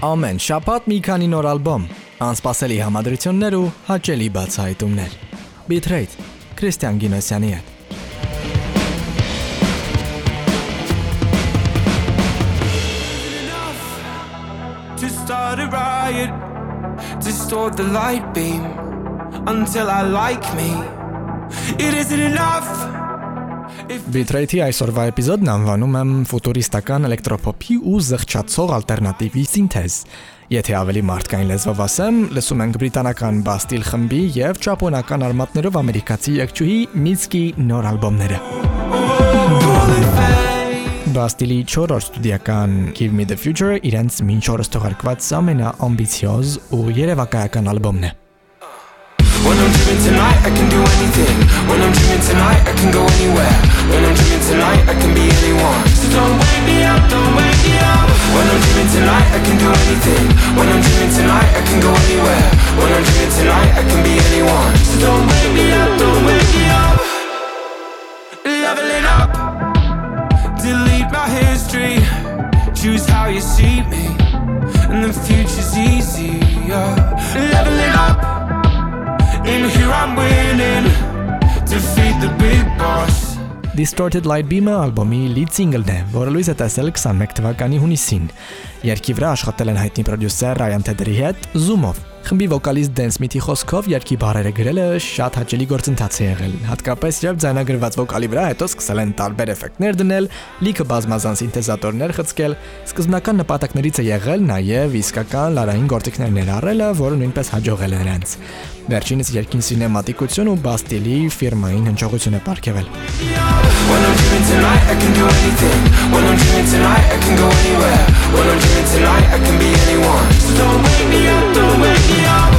Ամեն շաբաթ մի քանի նոր ալբոմ, անսպասելի համադրություններ ու հաճելի բացահայտումներ։ Bitrate Քրիստիան Գինոսյանի հետ։ to start a riot, distort the light beam until I like me. It isn't enough. Bitrate-ի այսօրվա էպիզոդն անվանում եմ ֆուտուրիստական էլեկտրոփոփի ու զղջացող ալտերնատիվի սինթեզ։ Եթե ավելի մարդկային լեզվով ասեմ, լսում ենք բրիտանական Bastille խմբի եւ ճապոնական արմատներով ամերիկացի եկչուհի Mitski նոր ալբոմները։ Bastille-ի 4-րդ ստուդիական Give Me the Future իրենց մինչ օրս թողարկված ամենաամբիցիոզ ու երևակայական ալբոմն է։ When I'm dreaming tonight, I can do anything. When I'm dreaming tonight, I can go anywhere. When I'm dreaming tonight, I can be anyone. So don't wake me up, don't wake me up. When I'm dreaming tonight, I can do anything. When I'm dreaming tonight, I can go anywhere. When I'm dreaming tonight, I can be anyone. So don't wake me up, don't wake me up. Leveling up, delete my history. Choose how you see me, and the future's easier. Leveling up. In here I'm winning Defeat the big boss. Distorted Light Beam-ը ալբոմի lead single-ն է, որը լույս է տեսել 21 թվականի հունիսին։ Երգի վրա աշխատել են հայտնի պրոդյուսեր Ryan Tedder-ի հետ Zoom-ով։ Խմբի վոկալիստ Dan Smith-ի խոսքով երգի բառերը գրելը շատ հաճելի գործընթաց է եղել։ Հատկապես երբ ձայնագրված վոկալի վրա հետո սկսել են տարբեր էֆեկտներ դնել, լիքը բազմազան սինթեզատորներ խցկել։ Սկզբնական նպատակներից է եղել նաև իսկական լարային գործիքներ ներառելը, որը նույնպես հաջողել է նրանց։ Վերջինս երկին սինեմատիկություն ու Bastille-ի ֆիրմային հնչողություն է ապարգևել։ When I'm dreaming tonight I can do anything. When I'm dreaming tonight I can go anywhere. When I'm dreaming tonight I can be anyone. So don't wake me up, don't wake me up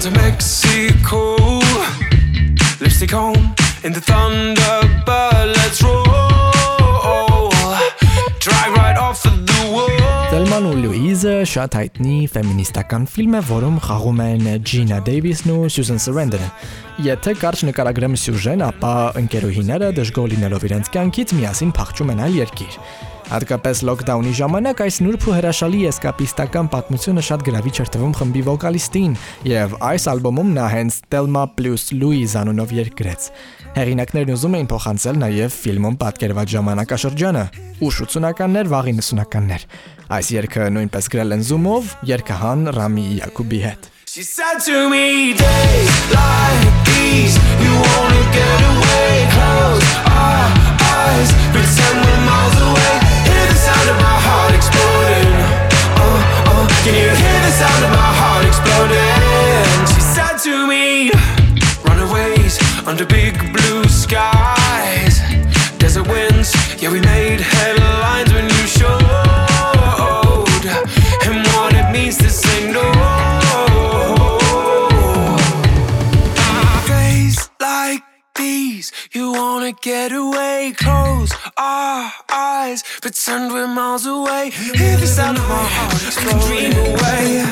down to Mexico, lipstick on in the Thunderbird, let's roll. Drive right off of the wall. Thelman ու Louise շատ հայտնի ֆեմինիստական ֆիլմ է, որում խաղում են Gina Davis-ն ու Susan Sarandon-ը։ Եթե կարճ նկարագրեմ սյուժեն, ապա ընկերուհիները դժգոհ լինելով իրենց կյանքից միասին փախչում են այլ երկիր։ Հատկապես լոկդաունի ժամանակ այս նուրբ ու հրաշալի էսկապիստական պատմությունը շատ գրավիչ էր թվում խմբի վոկալիստին, եւ այս ալբոմում նա հենց Thelma plus Louise անունով երգ գրեց։ Հեղինակներն ուզում էին փոխանցել նաև ֆիլմում պատկերված ժամանակաշրջանը՝ ուշ 80-ականներ, վաղ 90-ականներ։ Այս երգը նույնպես գրել են Zoom-ով երկհան Ռամի Յակուբի հետ։ She said to me, days like these, you wanna get away, close our eyes, pretend we're miles away, sound of my heart exploding. Uh, uh, can you hear the sound of my heart exploding? She said to me, runaways under big blue skies, desert winds, yeah we made headlines when you showed, and what it means to say no. Get away, close our eyes, pretend we're miles away. Hear the sound of my heart explode, dream away.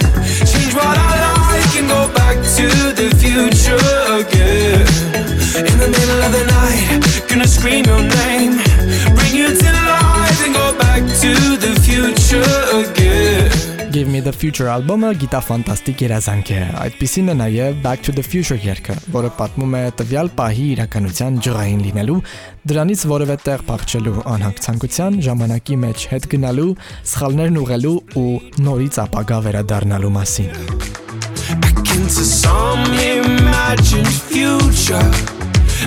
Change what I like and go back to the future again. In the middle of the night, gonna scream your name, bring you to life and go back to the future again. Give Me the Future ալբոմը գիտաֆանտաստիկ երազանք է։ Այդպիսին է նաև Back to the Future երգը, որը պատմում է տվյալ պահի իրականության ջղային լինելու, դրանից որևէ տեղ փախչելու անհանգ ցանկության, ժամանակի մեջ հետ գնալու, սխալներն ուղղելու ու նորից ապագա վերադառնալու մասին։ into some imagined future.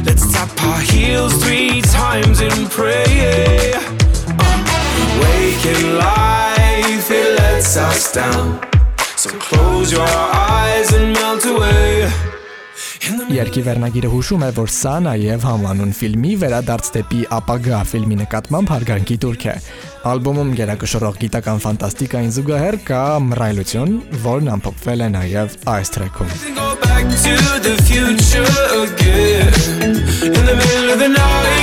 Let's tap our heels three times and pray. So close your eyes and melt away. Երկի վերնագիրը հուշում է, որ սա նաև համանուն ֆիլմի վերադարձ դեպի ապագա ֆիլմի նկատմամբ հարգանքի турք է։ Ալբոմում գերակշռող գիտական ֆանտաստիկային զուգահեռ կա մռայլություն, որն ամփոփվել է նաև այս տրեքում։ In the middle of the night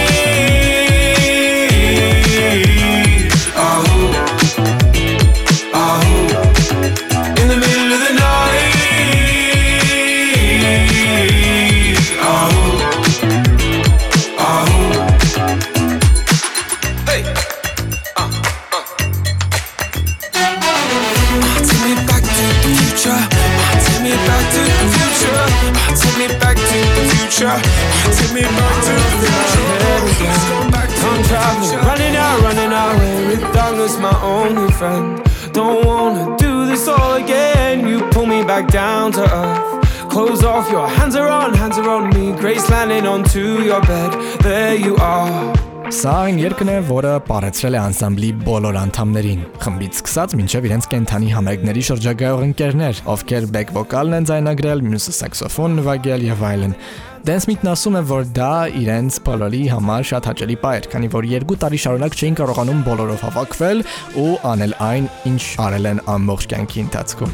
off, your hands are on, hands are on me. Grace landing onto your bed. There you are. Սա այն երգն է, որը ապարեցրել է անսամբլի բոլոր անդամներին, խմբից սկսած մինչև իրենց կենթանի համերգների շրջագայող ընկերներ, ովքեր բեք վոկալն են ձայնագրել, մյուսը սաքսոֆոն նվագել եւ այլն։ Dance Meet-ն ասում է, որ դա իրենց բոլորի համար շատ հաճելի պահ էր, քանի որ երկու տարի շարունակ չէին կարողանում բոլորով հավաքվել ու անել այն, ինչ արել են ամբողջ կյանքի ընթացքում։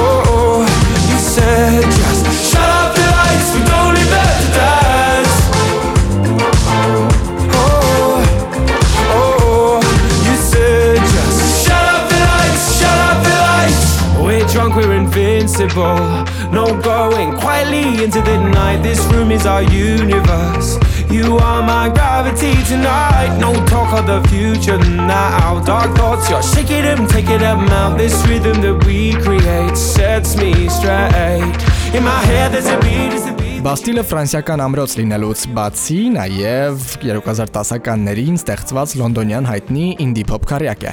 Oh, oh, said just shut up the lights. We don't need that to dance. Oh, oh, you said just shut up the lights. Shut up the lights. We're drunk, we're invincible. No going quietly into the night. This room is our universe. You are my gravity tonight. No talk of the future now. Dark thoughts, you're shaking them, taking them out. This rhythm that we create sets me straight. In my head, there's a beat, there's a beat. Բաստիլը ֆրանսիական ամրոց լինելուց բացի նաև 2010-ականներին ստեղծված լոնդոնյան հայտնի ինդի փոփ քարյակ է։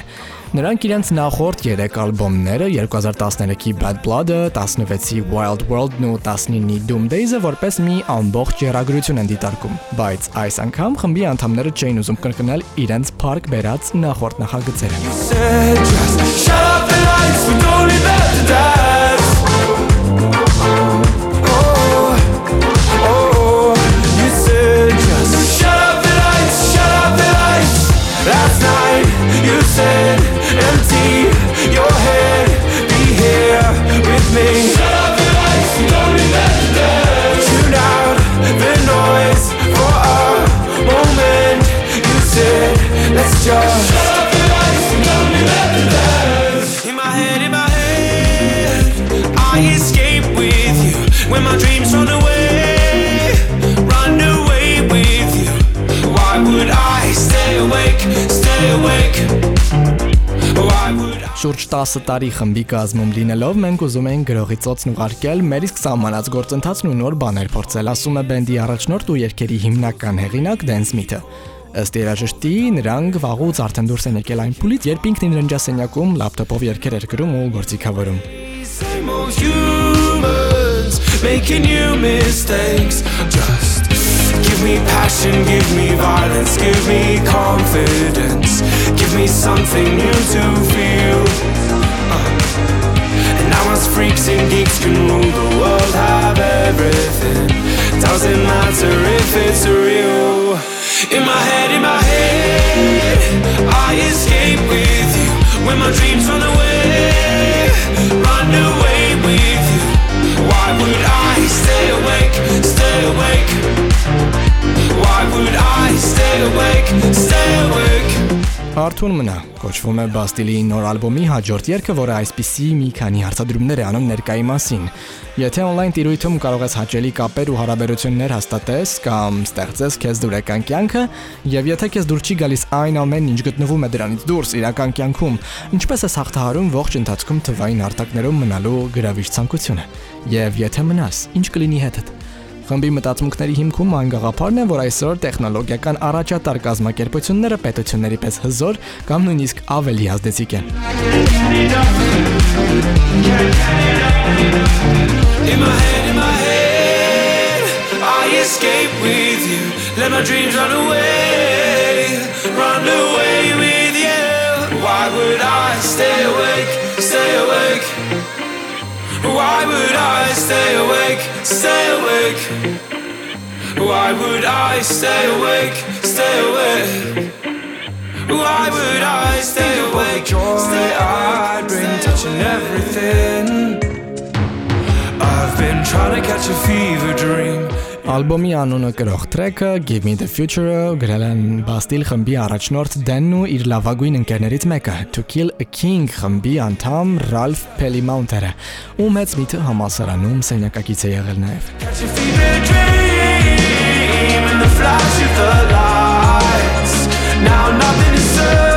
Նրանք իրենց նախորդ 3 ալբոմները 2013-ի Bad Blood-ը, 16-ի Wild World-ն ու 19-ի Doom Days-ը որպես մի ամբողջ երագրություն են դիտարկում, բայց այս անգամ խմբի անդամները չէին ուզում կրկնել իրենց փառք բերած նախորդ նախագծերը։ shut up the lights. We don't need to dance. said Շուրջ 10 տարի խմբի կազմում լինելով մենք ուզում էինք գրողի ծոցն ուղարկել, մեր իսկ սահմանած գործընթացն ու նոր բաներ փորձել, ասում է բենդի առաջնորդ ու երգերի հիմնական հեղինակ Dance Smith-ը։ Ըստ երաժշտի, նրանք վաղուց արդեն դուրս են եկել այն փուլից, երբ ինքն իր ննջասենյակում լապտոպով երգեր էր գրում ու գործիքավորում։ making new mistakes. Just give me passion, give me violence, give me confidence, give me something new to feel. And now us freaks and geeks can rule the world, have everything. Doesn't matter if it's real. In my head, in my head, I escape with you when my dreams run away, run away with you. Why would I stay awake, stay awake? Why would I stay awake, stay awake? Արթուն մնա կոչվում է Բաստիլի նոր ալբոմի հաջորդ երգը, որը այսպիսի մի քանի հարցադրումներ է անում ներկայի մասին։ Եթե on-line տիրույթում կարող ես հաճելի կապեր ու հարաբերություններ հաստատես կամ ստեղծես քեզ դուրեկան կյանքը, եւ եթե քեզ դուր չի գալիս այն ամենն, ինչ գտնվում է դրանից դուրս իրական կյանքում, ինչպես ես հաղթահարում ողջ ընթացքում թվային արտակներում մնալու գրավիչ ցանկությունը։ Եվ եթե մնաս, ինչ կլինի հետդ։ Խմբի մտածմունքների հիմքում այն գաղափարն է, որ այսօր տեխնոլոգիական առաջատար կազմակերպությունները պետությունների պես հզոր կամ նույնիսկ ավելի ազդեցիկ են։ In my head, in my head, I escape with you. Let my dreams run away, run away with you. Why would I stay awake, stay awake? Why would I stay awake, stay awake? Why would I stay awake, stay awake? Why would I stay awake? Joy I'd bring, touching everything. I've been trying to catch a fever dream. Ալբոմի անունը կրող տրեքը Give Me the Future-ը գրել են Bastille խմբի առաջնորդ Դենն ու իր լավագույն ընկերներից մեկը To Kill a King խմբի անդամ Ralph Pellimounter-ը, ում մեծ միտը համասարանում սենյակակից է եղել նաև։. Now nothing is certain,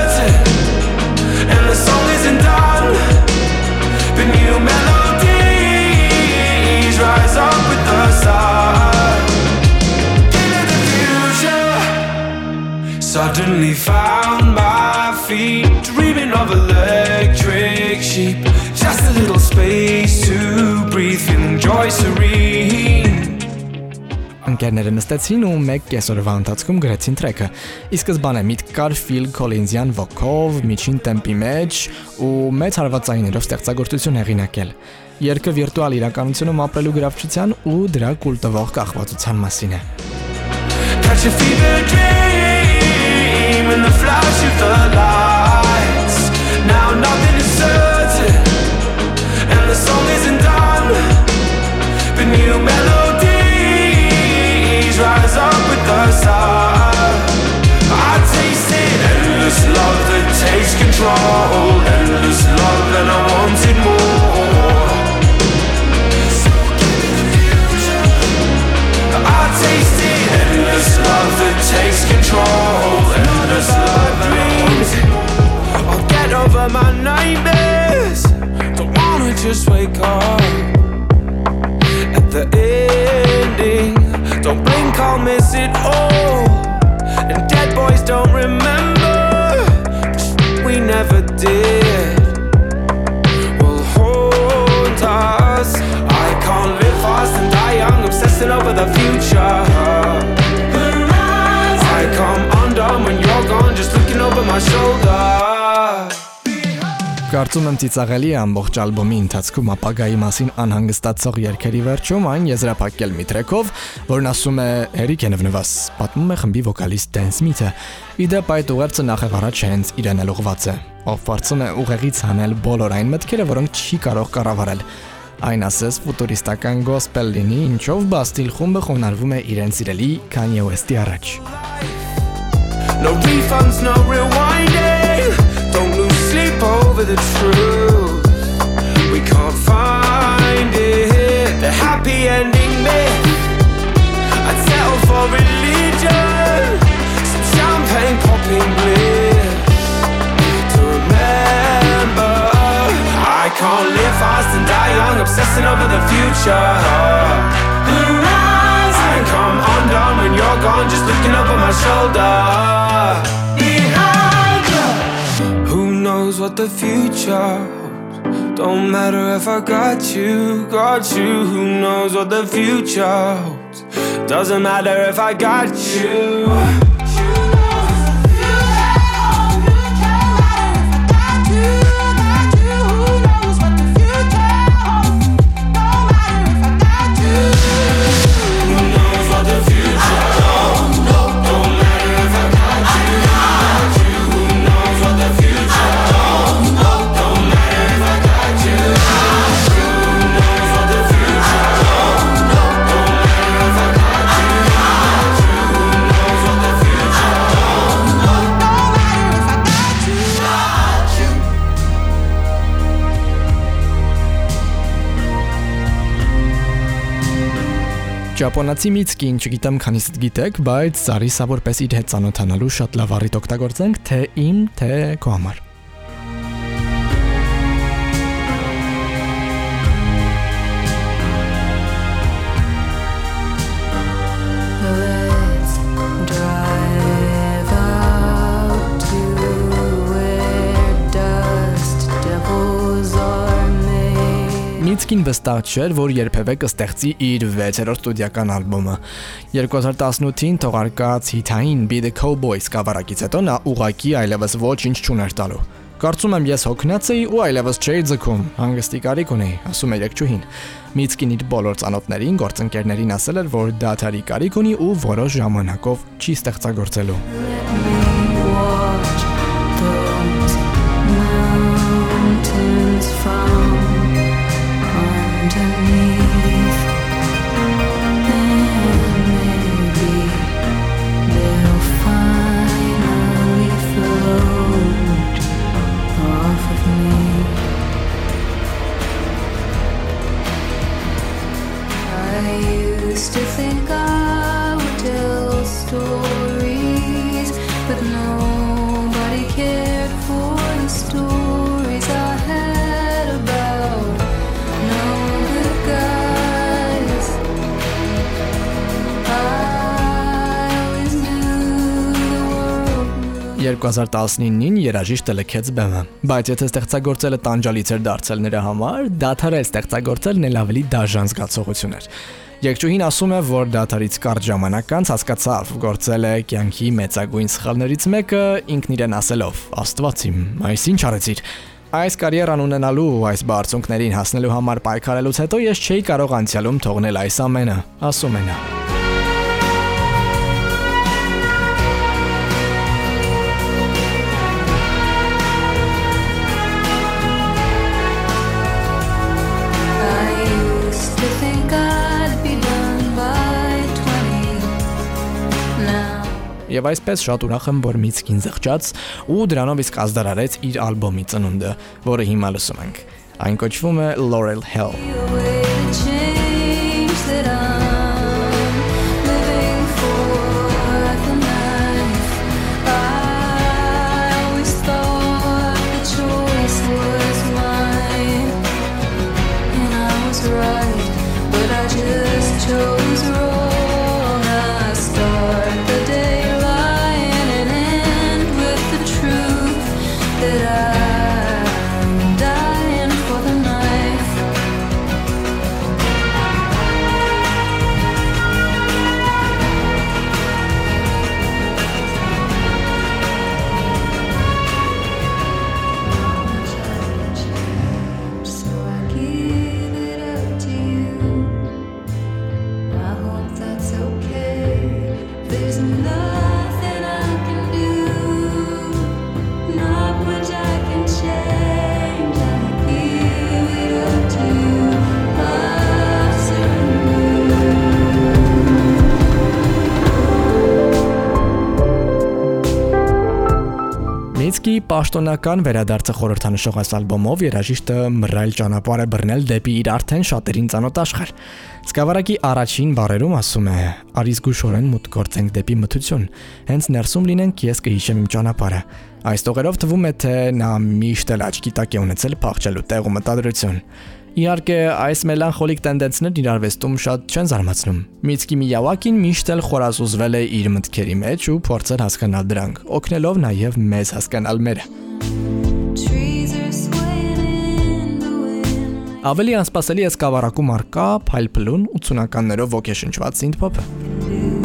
suddenly found my feet, dreaming of electric sheep. Just a little space to breathe, feeling joy serene. Ընկերները նստեցին ու մեկ կեսօրվա ընթացքում գրեցին տրեքը։ Ի սկզբանե միտք կար Phil Collins-յան ոգով, միջին տեմպի մեջ ու մեծ հարվածայիներով ստեղծագործություն հեղինակել։ Երգը վիրտուալ իրականությունում ապրելու գրավչության ու դրա կուլ տվող կախվածության մասին է։ Catch a fever dream in Now nothing is certain, and the song isn't done. But new melodies rise up with the sun. I tasted endless love that takes control, endless love, and I wanted more. Ծիծաղելի է ամբողջ ալբոմի ընթացքում ապագայի մասին անհանգստացող երգերի վերջում այն եզրափակել մի տրեքով, որն ասում է Էրիկ է նվնված, պատմում է խմբի վոկալիստ Դեն Սմիթը։ Իդեպ այդ ուղերձը նախ առաջ հենց իրեն էլ ուղված է, ով փորձում է ուղեղից հանել բոլոր այն մտքերը, որոնք չի կարող կառավարել։ Այն ասես ֆուտուրիստական գոսպել լինի, ինչով Bastille խումբը խոնարհվում է իրեն սիրելի Kanye West-ի առաջ։ No refunds, no rewinding. Sleep over the truth. We can't find it. The happy ending myth. I'd settle for religion. Some champagne popping bliss. To remember, I can't live fast and die young, obsessing over the future. What the future holds? Don't matter if I got you, got you. Who knows what the future holds? Doesn't matter if I got you. Ճապոնացի միցկին, չգիտեմ քանիսդ գիտեք, բայց Զարիսա որպես իր հետ ծանոթանալու շատ լավ առիթ օգտագործենք թե իմ, թե քո համար։ Միցկին վստահ չէր, որ երբևէ կստեղծի իր 6-րդ ստուդիական ալբոմը։ 2018-ին թողարկած հիթային Be the Cowboys կավարակից հետո նա ուղակի այլևս ոչինչ չուներ տալու։ Կարծում եմ ես հոգնած էի ու այլևս չէի ձգում, հանգստի կարիք ունեի, ասում է երգչուհին։ Միցկին իր բոլոր ծանոթներին, գործընկերներին ասել էր, որ դաթարի կարիք ունի ու որոշ ժամանակով չի ստեղծագործելու։ but nobody cared for the stories I had about no good guys. I always knew 2019-ին երաժիշտը լքեց բեմը, բայց եթե ստեղծագործելը տանջալից էր դարձել նրա համար, դադարել ստեղծագործելն էլ ավելի դաժան զգացողություն էր։ Եկչուհին ասում է, որ դադարից կարճ ժամանակ անց հասկացավ, գործել է կյանքի մեծագույն սխալներից մեկը ինքն իրեն ասելով. Աստված իմ, այս ինչ արեցիր։ Այս կարիերան ունենալու ու այս բարձունքներին հասնելու համար պայքարելուց հետո ես չէի կարող անցյալում թողնել այս ամենը, ասում է նա։ Եվ այսպես շատ ուրախ եմ, որ Միցկին զղջաց ու դրանով իսկ ազդարարեց իր ալբոմի ծնունդը, որը հիմա լսում ենք։ Այն կոչվում է Laurel Hell։ it up. Միցկի պաշտոնական վերադարձը խորհրդանշող այս ալբոմով երաժիշտը մռայլ ճանապարհ է բռնել դեպի իր արդեն շատերին ծանոթ աշխարհ։ Սկավառակի առաջին բառերում ասում է. «Արիս գուշորեն մուտք գործենք դեպի մթություն։ Հենց ներսում լինենք, ես կհիշեմ իմ ճանապարհը»։ Այս տողերով թվում է, թե նա միշտ էլ աչքի տակ է ունեցել փախչելու տեղ ու մտադրություն։ Իհարկե, այս մելանխոլիկ տենդենսներն իր արվեստում շատ չեն զարմացնում։ Միցկի Միյավակին միշտ էլ խորազուզվել է իր մտքերի մեջ ու փորձել հասկանալ դրանք, օգնելով նաև մեզ հասկանալ մերը։. Ավելի անսպասելի է սկավառակում արկա փայլփլուն 80-ականներով ոգեշնչված synth-pop-ը։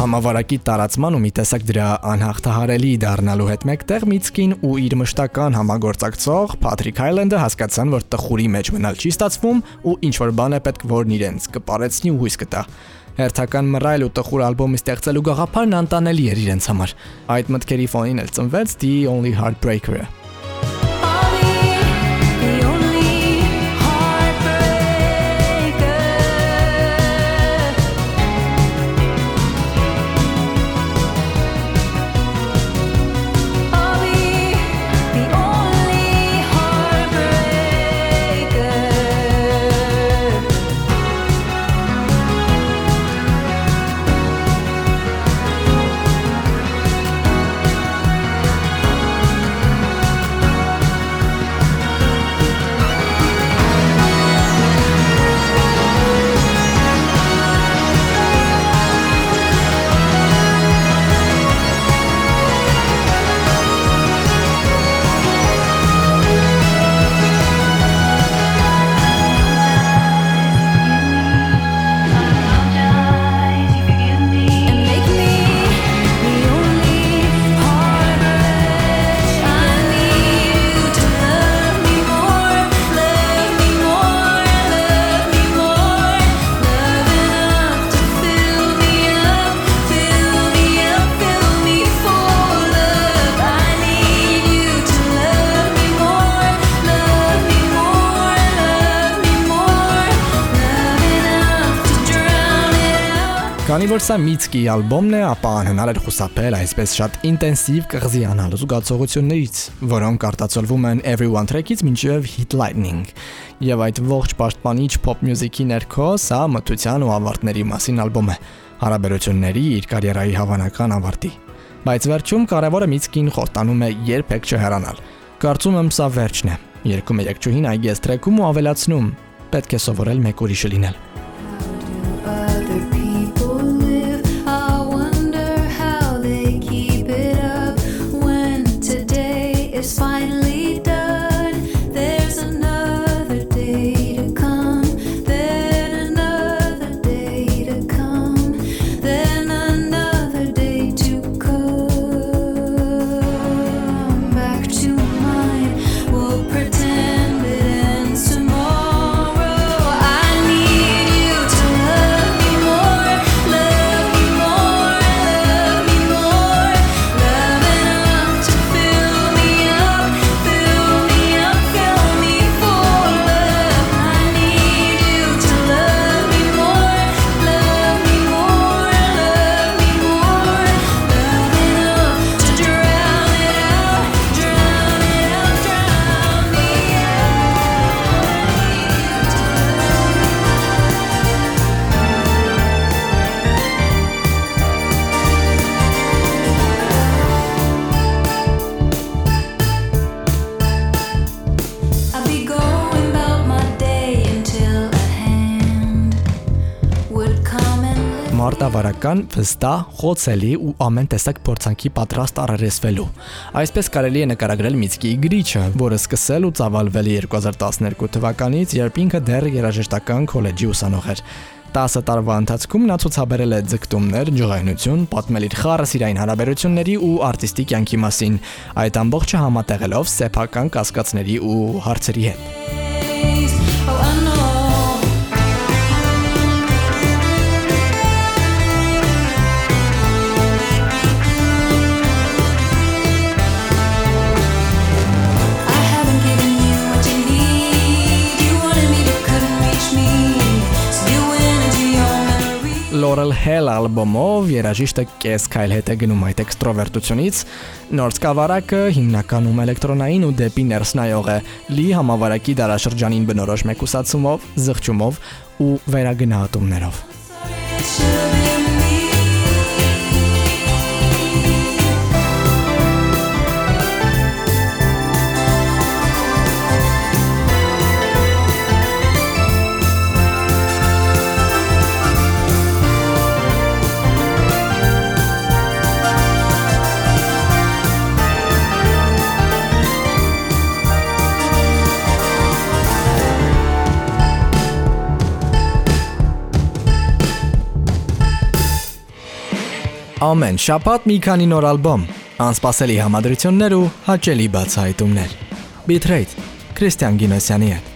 Համավարակի տարածման ու մի տեսակ դրա անհաղթահարելի դառնալու հետ մեկտեղ Միցկին ու իր մշտական համագործակցող Փատրիկ Հայլենդը հասկացան, որ տխուրի մեջ մնալ չի ստացվում ու ինչ որ բան է պետք որ իրենց կպարեցնի ու հույս կտա։ Հերթական մռայլ ու տխուր ալբոմի ստեղծելու գաղափարն անտանելի էր իրենց համար։ Այդ մտքերի ֆոնին էլ ծնվեց The Only Heartbreaker-ը։ Քանի որ սա Mitski ալբոմն է, ապա անհնար էր խուսափել այսպես շատ ինտենսիվ կղզի անալ զգացողություններից, որոնք արտացոլվում են Everyone track-ից մինչև Hit Lightning։ Եվ այդ ողջ պաշտպանիչ pop music-ի ներքո սա մթության ու ավարտների մասին ալբոմ է, հարաբերությունների իր կարիերայի հավանական ավարտի։ Բայց վերջում կարևորը Mitski-ին խոստանում է երբեք չհեռանալ։ Կարծում եմ սա վերջն է։ Երկու երեկչուհին այգես տրեքում ու ավելացնում. պետք է սովորել մեկ ուրիշը լինել։ Մարտավարական, վստահ, խոցելի ու ամեն տեսակ փորձանքի պատրաստ առերեսվելու։ Այսպես կարելի է նկարագրել Միցկիի գրիչը, որը սկսել ու ծավալվել է 2012 թվականից, երբ ինքը դեռ երաժշտական քոլեջի ուսանող էր։ 10 տարվա ընթացքում նա ցուցաբերել է ձգտումներ, ջղայնություն, պատմել իր խառը սիրային հարաբերությունների ու արտիստի կյանքի մասին, այդ ամբողջը համատեղելով սեփական կասկածների ու հարցերի հետ։ Laurel Hell ալբոմով երաժիշտը կես քայլ հետ է գնում այդ էքստրովերտությունից։ Նոր սկավառակը հիմնականում էլեկտրոնային ու դեպի ներս նայող է՝ լի համավարակի դարաշրջանին բնորոշ մեկուսացումով, զղջումով ու վերագնահատումներով։ It should Ամեն շաբաթ մի քանի նոր ալբոմ, անսպասելի համադրություններ ու հաճելի բացահայտումներ։ Bitrate Քրիստիան Գինոսյանի հետ